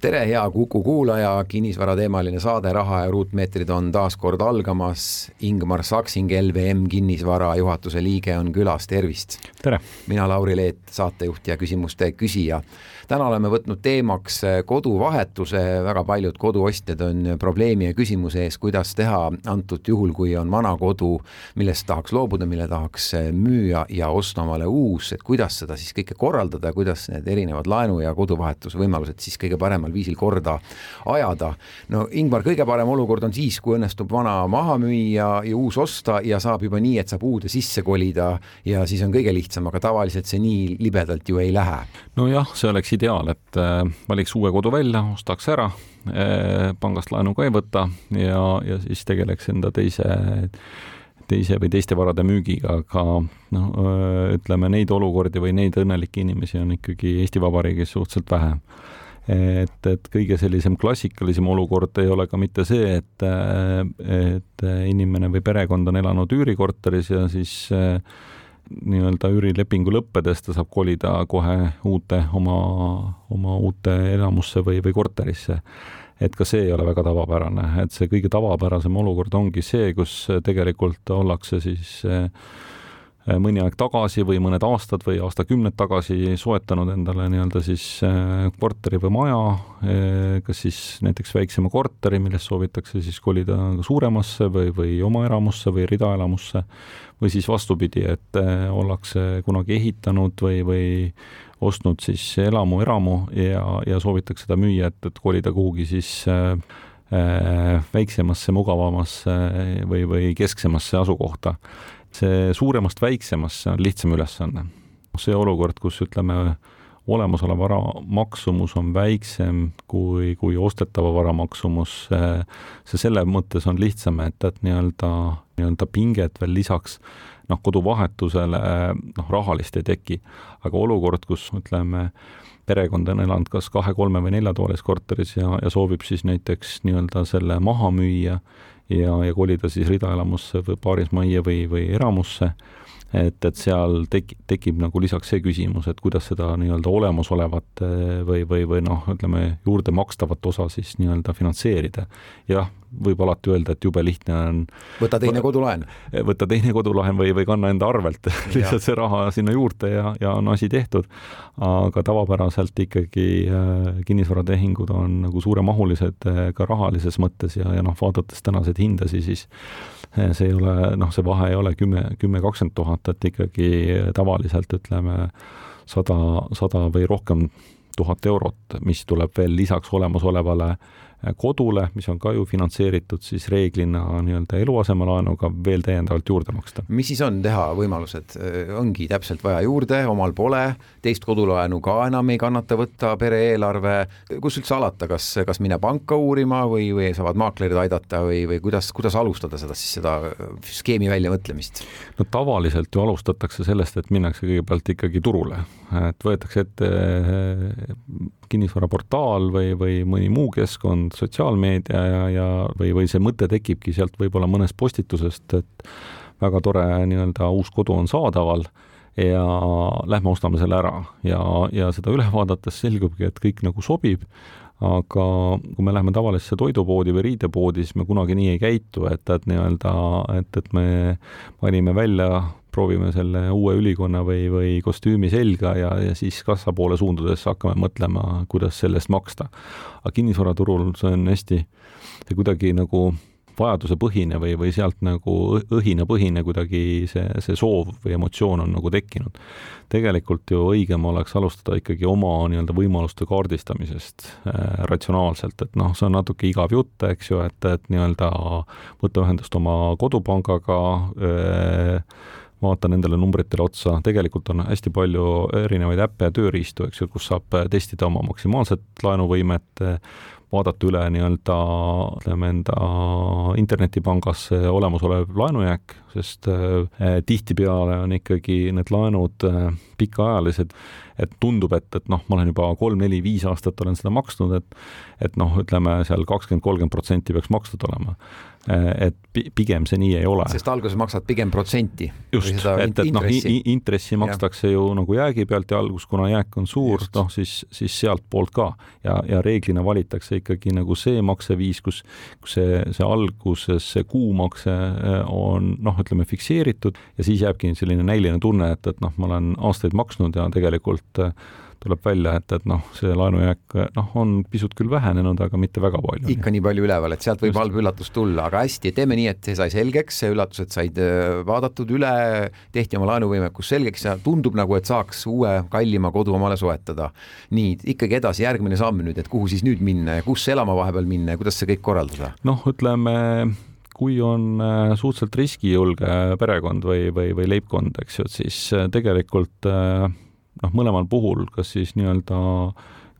tere, hea Kuku kuulaja, kinnisvarateemaline saade Raha ja ruutmeetrid on taas kord algamas. Ingmar Saksing, LVM kinnisvara juhatuse liige on külas, tervist. tere! mina, Lauri Leet, saatejuht ja küsimuste küsija täna oleme võtnud teemaks eh, koduvahetuse, väga paljud koduostjad on probleemi ja küsimuse ees, kuidas teha antud juhul, kui on vana kodu, millest tahaks loobuda, mille tahaks eh, müüa ja osta omale uus, et kuidas seda siis kõike korraldada, kuidas need erinevad laenu ja koduvahetusvõimalused siis kõige paremal viisil korda ajada. no Ingmar, kõige parem olukord on siis, kui õnnestub vana maha müüa ja uus osta ja saab juba nii, et saab uude sisse kolida ja siis on kõige lihtsam, aga tavaliselt see nii libedalt ju ei lähe. nojah, see oleks ideaal, et äh, valiks uue kodu välja, ostaks ära, äh, pangast laenu ka ei võta ja, ja siis tegeleks enda teise teise või teiste varade müügiga, aga noh, äh, ütleme neid olukordi või neid õnnelikke inimesi on ikkagi Eesti Vabariigis suhteliselt vähe. et, et kõige sellisem klassikalisem olukord ei ole ka mitte see, et, et inimene või perekond on elanud üürikorteris ja siis äh, nii-öelda üürilepingu lõppedes ta saab kolida kohe uute oma, oma uute elamusse või, või korterisse. et ka see ei ole väga tavapärane, et see kõige tavapärasem olukord ongi see, kus tegelikult ollakse siis äh, mõni aeg tagasi või mõned aastad või aastakümned tagasi soetanud endale nii-öelda siis äh, korteri või maja, äh, kas siis näiteks väiksema korteri, millest soovitakse siis kolida suuremasse või, või oma elamusse või ridaelamusse, või siis vastupidi, et ollakse kunagi ehitanud või, või ostnud siis elamu, eramu ja, ja soovitakse seda müüa, et, et kolida kuhugi siis äh, väiksemasse, mugavamasse või, või kesksemasse asukohta see suuremast väiksemasse on lihtsam ülesanne. see olukord, kus ütleme, olemasoleva vara maksumus on väiksem kui, kui ostetava vara maksumus, see selle mõttes on lihtsam, et, et nii-öelda, nii-öelda pinget veel lisaks noh, koduvahetusele noh, rahalist ei teki. aga olukord, kus ütleme, perekond on elanud kas kahe, kolme või neljatoalises korteris ja, ja soovib siis näiteks nii-öelda selle maha müüa ja, ja kolida siis ridaelamusse või paarismajja või, või eramusse, et, et seal tek-, tekib nagu lisaks see küsimus, et kuidas seda nii-öelda olemasolevat või, või, või noh, ütleme juurde makstavat osa siis nii-öelda finantseerida. jah, võib alati öelda, et jube lihtne on võta teine kodulaen. võta teine kodulaen või, või kanna enda arvelt lihtsalt see raha sinna juurde ja, ja on asi tehtud. aga tavapäraselt ikkagi äh, kinnisvaratehingud on nagu suuremahulised ka rahalises mõttes ja, ja noh, vaadates tänaseid hindasid, siis see ei ole, noh, see vahe ei ole kümme, kümme, kakskümmend tuhat, et ikkagi tavaliselt ütleme sada, sada või rohkem tuhat eurot, mis tuleb veel lisaks olemasolevale kodule, mis on ka ju finantseeritud siis reeglina nii-öelda eluasemelaenuga veel täiendavalt juurde maksta. mis siis on teha võimalused, ongi täpselt vaja juurde, omal pole, teist kodulaenu ka enam ei kannata võtta, pere eelarve, kus üldse alata, kas, kas minna panka uurima või, või saavad maaklerid aidata või, või kuidas, kuidas alustada seda siis, seda skeemi väljamõtlemist? no tavaliselt ju alustatakse sellest, et minnakse kõigepealt ikkagi turule, et võetakse ette kinnisvaraportaal või, või mõni muu keskkond, sotsiaalmeedia ja, ja või, või see mõte tekibki sealt võib-olla mõnest postitusest, et väga tore nii-öelda uus kodu on saadaval ja lähme ostame selle ära. Ja, ja seda üle vaadates selgubki, et kõik nagu sobib, aga kui me läheme tavalisse toidupoodi või riidepoodi, siis me kunagi nii ei käitu, et, et nii-öelda, et, et me valime välja proovime selle uue ülikonna või, või kostüümi selga ja, ja siis kassa poole suundudes hakkame mõtlema, kuidas selle eest maksta. aga kinnisvaraturul see on hästi, see kuidagi nagu vajadusepõhine või, või sealt nagu õhinapõhine kuidagi see, see soov või emotsioon on nagu tekkinud. tegelikult ju õigem oleks alustada ikkagi oma nii-öelda võimaluste kaardistamisest äh, ratsionaalselt, et noh, see on natuke igav jutt, eks ju, et, et nii-öelda võtta ühendust oma kodupangaga äh,, vaata nendele numbritele otsa, tegelikult on hästi palju erinevaid äppe ja tööriistu, eks ju, kus saab testida oma maksimaalset laenuvõimet, vaadata üle nii-öelda ütleme enda internetipangas olemasolev laenujääk, sest äh, tihtipeale on ikkagi need laenud äh, pikaajalised, et tundub, et, et noh, ma olen juba kolm-neli-viis aastat olen seda maksnud, et et noh, ütleme seal kakskümmend, kolmkümmend protsenti peaks makstud olema et pigem see nii ei ole. sest alguses maksad pigem protsenti. just, et, et noh, intressi makstakse ja. ju nagu jäägi pealt ja algus, kuna jääk on suur, noh siis, siis sealtpoolt ka ja, ja reeglina valitakse ikkagi nagu see makseviis, kus, kus see, see alguses see kuumakse äh, on noh, ütleme fikseeritud ja siis jääbki selline näiline tunne, et, et noh, ma olen aastaid maksnud ja tegelikult äh, tuleb välja, et, et noh, see laenujääk noh, on pisut küll vähenenud, aga mitte väga palju. ikka nii palju üleval, et sealt võib Just. halb üllatus tulla, aga hästi, teeme nii, et see sai selgeks, see üllatused said äh, vaadatud üle, tehti oma laenuvõimekus selgeks ja tundub nagu, et saaks uue kallima kodu omale soetada. nii, ikkagi edasi, järgmine samm nüüd, et kuhu siis nüüd minna ja kus elama vahepeal minna ja kuidas see kõik korraldada? noh, ütleme kui on äh, suhteliselt riskijulge perekond või, või, või leibkond, eks ju, et siis äh, tegelikult äh, noh, mõlemal puhul, kas siis nii-öelda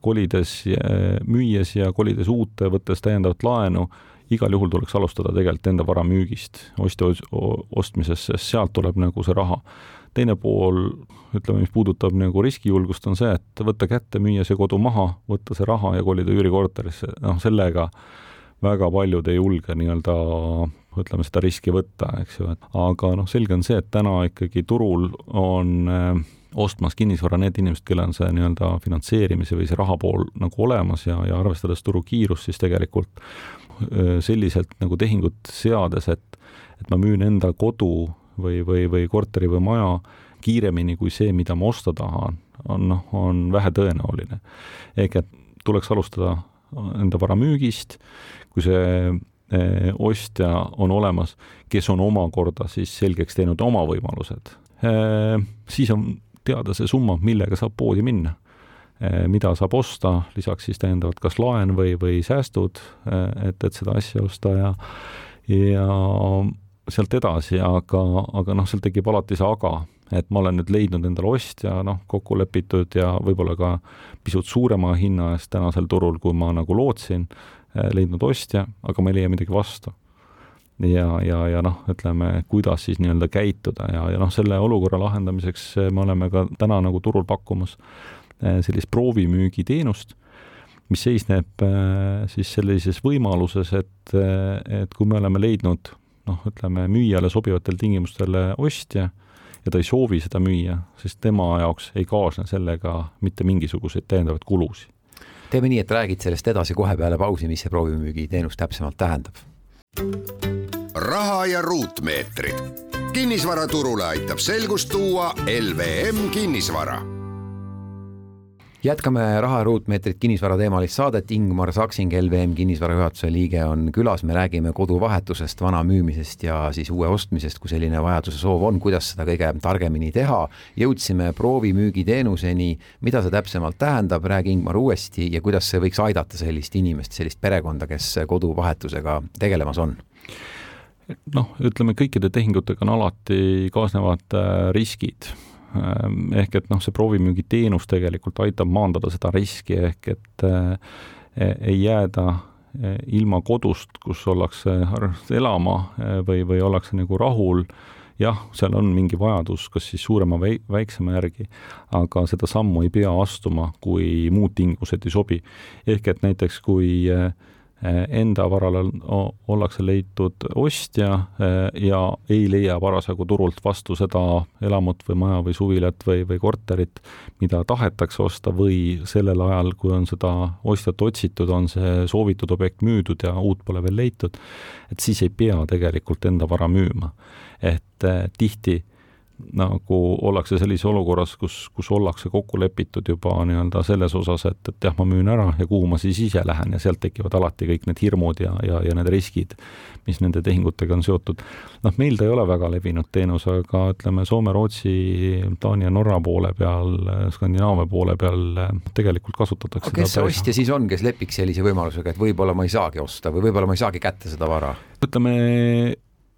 kolides, müües ja kolides uute, võttes täiendavat laenu, igal juhul tuleks alustada tegelikult enda vara müügist, ostja ostmisest, sest sealt tuleb nagu see raha. teine pool, ütleme, mis puudutab nagu riskijulgust, on see, et võtta kätte, müüa see kodu maha, võtta see raha ja kolida üürikorterisse, noh sellega väga paljud ei julge nii-öelda ütleme, seda riski võtta, eks ju, et aga noh, selge on see, et täna ikkagi turul on äh, ostmas kinnisvara need inimesed, kellel on see nii-öelda finantseerimise või see raha pool nagu olemas ja, ja arvestades turu kiirust, siis tegelikult selliselt nagu tehingut seades, et et ma müün enda kodu või, või, või korteri või maja kiiremini kui see, mida ma osta tahan, on noh, on vähetõenäoline. ehk et tuleks alustada enda vara müügist, kui see ostja on olemas, kes on omakorda siis selgeks teinud oma võimalused, siis on teada see summa, millega saab poodi minna. Eh, mida saab osta, lisaks siis täiendavalt kas laen või, või säästud, eh, et, et seda asja osta ja ja sealt edasi, aga, aga noh, seal tekib alati see aga, et ma olen nüüd leidnud endale ostja, noh, kokku lepitud ja võib-olla ka pisut suurema hinna eest tänasel turul, kui ma nagu lootsin, eh, leidnud ostja, aga ma ei leia midagi vastu ja, ja, ja noh, ütleme, kuidas siis nii-öelda käituda ja, ja noh, selle olukorra lahendamiseks me oleme ka täna nagu turul pakkumas eh, sellist proovimüügiteenust, mis seisneb eh, siis sellises võimaluses, et, eh, et kui me oleme leidnud noh, ütleme müüjale sobivatel tingimustel ostja ja ta ei soovi seda müüa, sest tema jaoks ei kaasne sellega mitte mingisuguseid täiendavaid kulusid. teeme nii, et räägid sellest edasi kohe peale pausi, mis see proovimüügiteenus täpsemalt tähendab raha ja ruutmeetrid. kinnisvaraturule aitab selgust tuua LVM kinnisvara. Jätkame Raha ruutmeetrit kinnisvara teemalist saadet, Ingmar Saksing, LVM kinnisvara juhatuse liige on külas, me räägime koduvahetusest, vana müümisest ja siis uue ostmisest, kui selline vajaduse soov on, kuidas seda kõige targemini teha. jõudsime proovimüügiteenuseni, mida see täpsemalt tähendab, räägi Ingmar uuesti. Ja kuidas see võiks aidata sellist inimest, sellist perekonda, kes koduvahetusega tegelemas on noh, ütleme kõikide tehingutega on alati kaasnevad äh, riskid Ehm, ehk et noh, see proovimüügiteenus tegelikult aitab maandada seda riski, ehk et äh, ei jääda äh, ilma kodust, kus ollakse elama või, või ollakse nagu rahul, jah, seal on mingi vajadus, kas siis suurema või väiksema järgi, aga seda sammu ei pea astuma, kui muud tingimused ei sobi. ehk et näiteks kui äh, enda varale ollakse leitud ostja eh, ja ei leia parasjagu turult vastu seda elamut või maja või suvilat või, või korterit, mida tahetakse osta või sellel ajal, kui on seda ostjat otsitud, on see soovitud objekt müüdud ja uut pole veel leitud, et siis ei pea tegelikult enda vara müüma. et eh, tihti nagu ollakse sellises olukorras, kus, kus ollakse kokku lepitud juba nii-öelda selles osas, et, et jah, ma müün ära ja kuhu ma siis ise lähen ja sealt tekivad alati kõik need hirmud ja, ja, ja need riskid, mis nende tehingutega on seotud. noh, meil ta ei ole väga levinud teenus, aga ütleme, Soome, Rootsi, Taani ja Norra poole peal, Skandinaavia poole peal tegelikult kasutatakse kes see ostja siis on, kes lepiks sellise võimalusega, et võib-olla ma ei saagi osta või võib-olla ma ei saagi kätte seda vara? ütleme,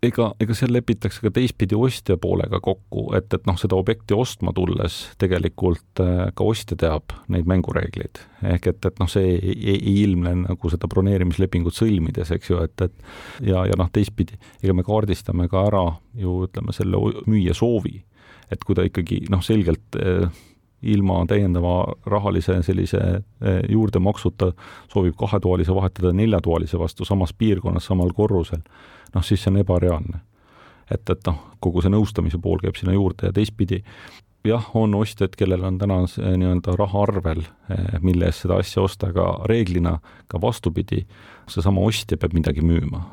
ega, ega seal lepitakse ka teistpidi ostja poolega kokku, et, et noh, seda objekti ostma tulles tegelikult äh, ka ostja teab neid mängureegleid. ehk et, et noh, see ei, ei, ilmne nagu seda broneerimislepingut sõlmides, eks ju, et, et ja, ja noh, teistpidi, ega me kaardistame ka ära ju ütleme, selle müüja soovi. et kui ta ikkagi noh, selgelt eh, ilma täiendava rahalise sellise eh, juurdemaksuta soovib kahetoalise vahetada neljatoalise vastu samas piirkonnas, samal korrusel noh, siis see on ebareaalne. et, et noh, kogu see nõustamise pool käib sinna juurde ja teistpidi jah, on ostjad, kellel on täna see nii-öelda raha arvel, eh, mille eest seda asja osta, aga reeglina ka vastupidi, seesama ostja peab midagi müüma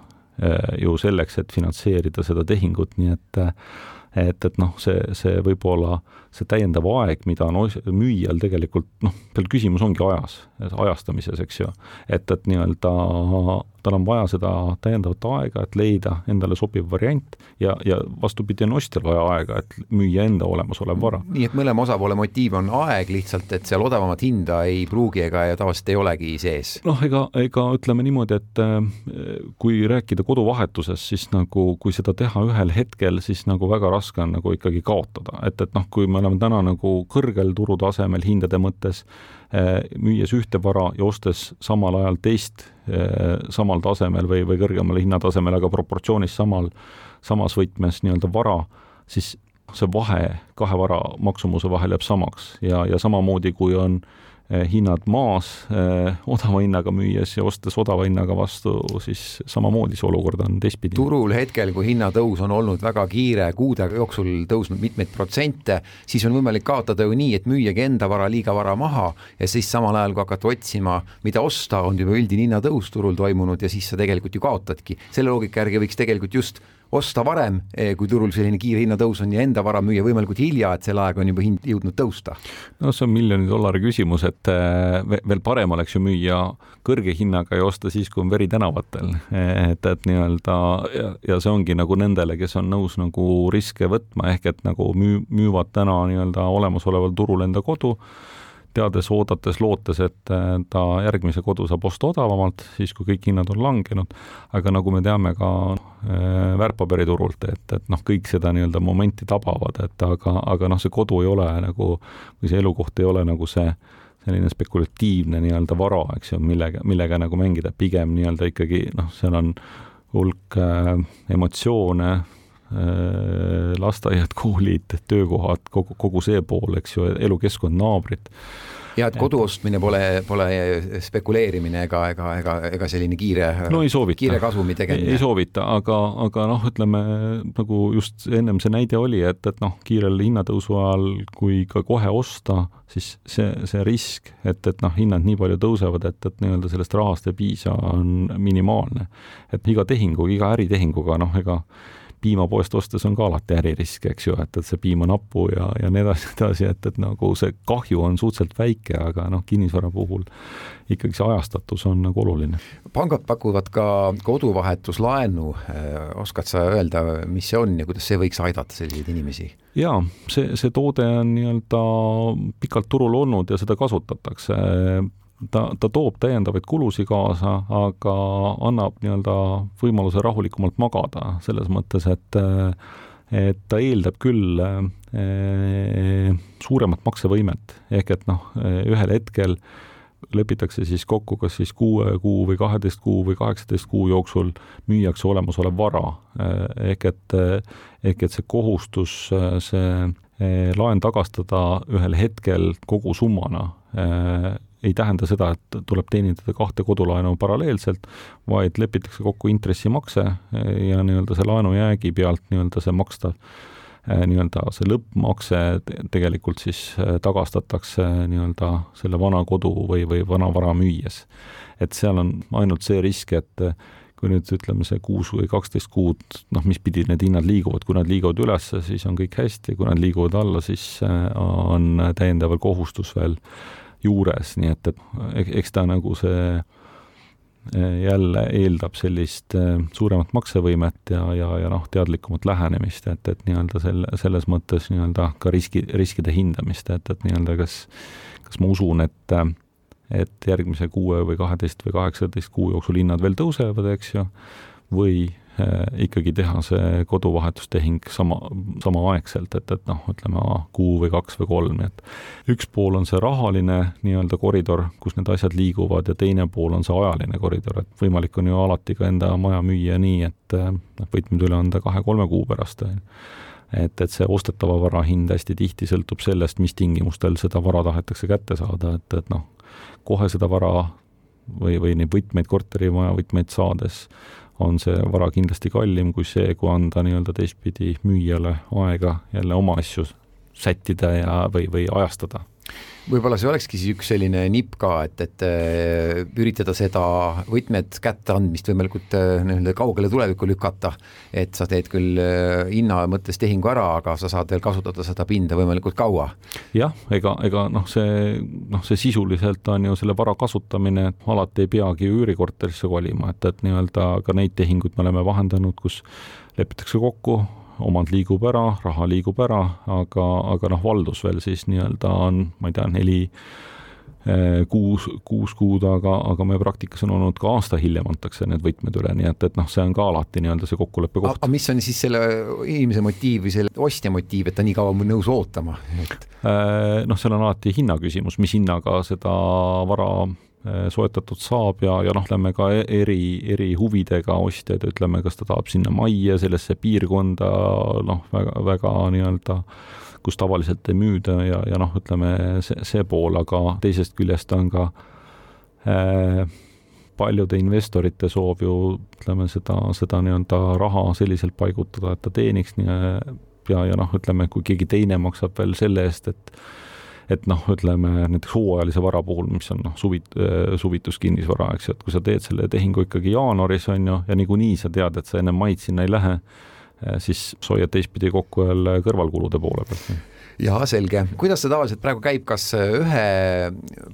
eh, ju selleks, et finantseerida seda tehingut, nii et et, et noh, see, see võib-olla see täiendav aeg, mida on müüjal tegelikult noh, seal küsimus ongi ajas, ajastamises, eks ju. et, et nii-öelda tal on vaja seda täiendavat aega, et leida endale sobiv variant ja, ja vastupidi, on ostjal vaja aega, et müüa enda olemasolev vara. nii et mõlema osapoole motiiv on aeg lihtsalt, et seal odavamat hinda ei pruugi ega ja tavaliselt ei olegi sees? noh, ega, ega ütleme niimoodi, et äh, kui rääkida koduvahetusest, siis nagu kui seda teha ühel hetkel, siis nagu väga raske on nagu ikkagi kaotada, et, et noh, kui me oleme täna nagu kõrgel turutasemel hindade mõttes, äh, müües ühte vara ja ostes samal ajal teist samal tasemel või, või kõrgemal hinnatasemel, aga proportsioonis samal, samas võtmes nii-öelda vara, siis see vahe kahe vara maksumuse vahel jääb samaks. Ja, ja samamoodi, kui on äh, Eh, hinnad maas eh, odava hinnaga müües ja ostes odava hinnaga vastu, siis samamoodi see olukord on teistpidi. turul hetkel, kui hinnatõus on olnud väga kiire, kuude jooksul tõusnud mitmeid protsente, siis on võimalik kaotada ju nii, et müüagi enda vara liiga vara maha ja siis samal ajal, kui hakata otsima, mida osta, on juba üldine hinnatõus turul toimunud ja siis sa tegelikult ju kaotadki. selle loogika järgi võiks tegelikult just osta varem, eh, kui turul selline kiire hinnatõus on ja enda vara müüa võimalikult hilja, et selle ajaga on juba hind jõudnud tõusta? no see on miljoni dollari küsimus, et eh, veel parem oleks ju müüa kõrge hinnaga ja osta siis, kui on veri tänavatel. et, et nii-öelda ja, ja see ongi nagu nendele, kes on nõus nagu riske võtma, ehk et nagu müü-, müüvad täna nii-öelda olemasoleval turul enda kodu teades, oodates, lootes, et äh, ta järgmise kodu saab osta odavamalt, siis kui kõik hinnad on langenud, aga nagu me teame ka väärtpaberiturult, et, et noh, kõik seda nii-öelda momenti tabavad, et aga, aga noh, see kodu ei ole nagu, või see elukoht ei ole nagu see selline spekulatiivne nii-öelda vara, eks ju, millega, millega nagu mängida, pigem nii-öelda ikkagi noh, seal on hulk äh, emotsioone, äh, lasteaiad, koolid, töökohad, kogu, kogu see pool, eks ju, elukeskkond, naabrid ja et kodu ostmine pole, pole spekuleerimine ega, ega, ega, ega selline kiire no, kiire kasumi tegemine. ei soovita, aga, aga noh, ütleme nagu just ennem see näide oli, et, et noh, kiirel hinnatõusu ajal, kui ka kohe osta, siis see, see risk, et, et noh, hinnad nii palju tõusevad, et, et nii-öelda sellest rahast ei piisa, on minimaalne. et iga tehinguga, iga äritehinguga, noh, ega piimapoest ostes on ka alati äririsk, eks ju, et, et see piim on hapu ja, ja nii edasi, edasi, et, et nagu see kahju on suhteliselt väike, aga noh, kinnisvara puhul ikkagi see ajastatus on nagu oluline. pangad pakuvad ka koduvahetuslaenu, oskad sa öelda, mis see on ja kuidas see võiks aidata selliseid inimesi? jaa, see, see toode on nii-öelda pikalt turul olnud ja seda kasutatakse ta, ta toob täiendavaid kulusid kaasa, aga annab nii-öelda võimaluse rahulikumalt magada, selles mõttes, et et ta eeldab küll e, suuremat maksevõimet, ehk et noh, ühel hetkel lepitakse siis kokku, kas siis kuue kuu või kaheteist kuu või kaheksateist kuu jooksul müüakse olemasolev vara, ehk et, ehk et see kohustus, see laen tagastada ühel hetkel kogu summana ei tähenda seda, et tuleb teenindada kahte kodulaenu paralleelselt, vaid lepitakse kokku intressimakse ja nii-öelda see laenujäägi pealt nii-öelda see makstav eh, nii-öelda see lõppmakse tegelikult siis eh, tagastatakse nii-öelda selle vana kodu või, või vana vara müües. et seal on ainult see risk, et eh, kui nüüd ütleme, see kuus või kaksteist kuud, noh, mis pidi need hinnad liiguvad, kui nad liiguvad üles, siis on kõik hästi, kui nad liiguvad alla, siis on täiendaval kohustus veel juures, nii et, et eks ta nagu see eh, jälle eeldab sellist eh, suuremat maksevõimet ja, ja, ja noh, teadlikumat lähenemist, et, et nii-öelda selle, selles mõttes nii-öelda ka riski, riskide hindamist, et, et nii-öelda kas, kas ma usun, et et järgmise kuue või kaheteist või kaheksateist kuu jooksul hinnad veel tõusevad, eks ju, või eh, ikkagi teha see koduvahetustehing sama, samaaegselt, et, et noh, ütleme kuu või kaks või kolm, nii et üks pool on see rahaline nii-öelda koridor, kus need asjad liiguvad ja teine pool on see ajaline koridor, et võimalik on ju alati ka enda maja müüa nii, et noh, võtmed üle anda kahe-kolme kuu pärast, on ju. et, et see ostetava vara hind hästi tihti sõltub sellest, mis tingimustel seda vara tahetakse kätte saada, et, et noh, kohe seda vara või, või neid võtmeid, korterimaja võtmeid saades on see vara kindlasti kallim kui see, kui anda nii-öelda teistpidi müüjale aega jälle oma asju sättida ja, või, või ajastada võib-olla see olekski siis üks selline nipp ka, et, et äh, üritada seda võtmed kätteandmist võimalikult äh, nii-öelda kaugele tulevikku lükata, et sa teed küll äh, hinna mõttes tehingu ära, aga sa saad veel kasutada seda pinda võimalikult kaua. jah, ega, ega noh, see noh, see sisuliselt on ju selle vara kasutamine, alati ei peagi ju üürikorterisse kolima, et, et nii-öelda ka neid tehinguid me oleme vahendanud, kus lepitakse kokku, omand liigub ära, raha liigub ära, aga, aga noh, valdus veel siis nii-öelda on, ma ei tea, neli eh, kuus, kuus kuud, aga, aga meie praktikas on olnud ka aasta hiljem antakse need võtmed üle, nii et, et noh, see on ka alati nii-öelda see kokkuleppe koht. aga mis on siis selle inimese motiiv või selle ostja motiiv, et ta nii kaua on nõus ootama et...? Eh, noh, seal on alati hinna küsimus, mis hinnaga seda vara soetatud saab ja, ja noh, ütleme ka e-, eri, eri huvidega ostjaid, ütleme, kas ta tahab sinna majja, sellesse piirkonda, noh, väga, väga nii-öelda kus tavaliselt ei müüda ja, ja noh, ütleme see, see pool, aga teisest küljest on ka äh, paljude investorite soov ju ütleme seda, seda nii-öelda raha selliselt paigutada, et ta teeniks nii ja, ja noh, ütleme, kui keegi teine maksab veel selle eest, et et noh, ütleme näiteks hooajalise vara puhul, mis on noh, suvit-, suvituskinnisvara, eks ju, et kui sa teed selle tehingu ikkagi jaanuaris, on ju, ja niikuinii sa tead, et sa enne maid sinna ei lähe, siis sa hoiad teistpidi kokku jälle kõrvalkulude poole pealt jaa, selge. kuidas see tavaliselt praegu käib, kas ühe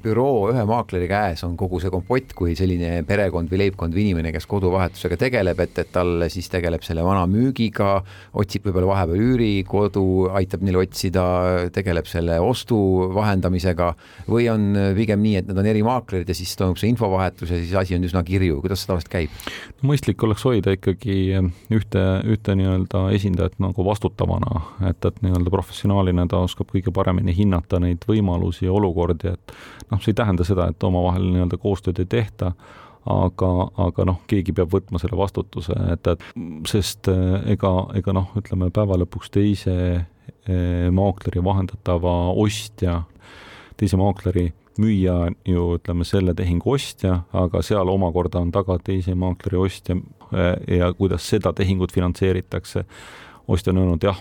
büroo, ühe maakleri käes on kogu see kompott, kui selline perekond või leibkond või inimene, kes koduvahetusega tegeleb, et, et tal siis tegeleb selle vana müügiga, otsib võib-olla vahepeal üürikodu, aitab neil otsida, tegeleb selle ostu vahendamisega või on pigem nii, et need on eri maaklerid ja siis toimub see infovahetus ja siis asi on üsna kirju, kuidas see tavaliselt käib? mõistlik oleks hoida ikkagi ühte, ühte nii-öelda esindajat nagu vastutavana, et, et nii-öelda professionaalina ta oskab kõige paremini hinnata neid võimalusi ja olukordi, et noh, see ei tähenda seda, et omavahel nii-öelda koostööd ei tehta, aga, aga noh, keegi peab võtma selle vastutuse, et, et sest eh, ega, ega noh, ütleme päeva lõpuks teise eh, maakleri vahendatava ostja, teise maakleri müüja ju ütleme, selle tehingu ostja, aga seal omakorda on taga teise maakleri ostja eh, ja kuidas seda tehingut finantseeritakse. ostja on öelnud jah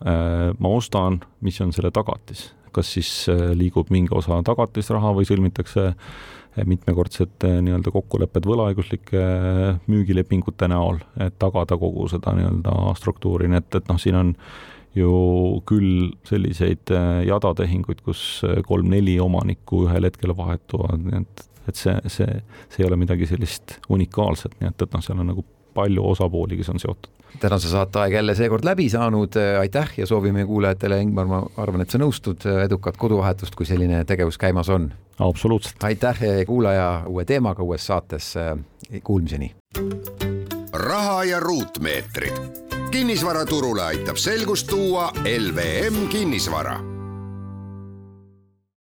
ma ostan, mis on selle tagatis, kas siis äh, liigub mingi osa tagatisraha või sõlmitakse äh, mitmekordsed nii-öelda kokkulepped võlaõiguslike müügilepingute näol, et tagada kogu seda nii-öelda struktuuri, nii et, et noh, siin on ju küll selliseid jadatehinguid, kus kolm-neli omanikku ühel hetkel vahetuvad, nii et, et see, see, see ei ole midagi sellist unikaalset, nii et, et noh, seal on nagu palju osapooli, kes on seotud tänase saateaeg jälle seekord läbi saanud, aitäh ja soovime kuulajatele, Ingmar, ma arvan, et sa nõustud, edukat koduvahetust, kui selline tegevus käimas on. absoluutselt. aitäh, kuulaja, uue teemaga uues saates, kuulmiseni. raha ja ruutmeetrid. kinnisvaraturule aitab selgust tuua LVM kinnisvara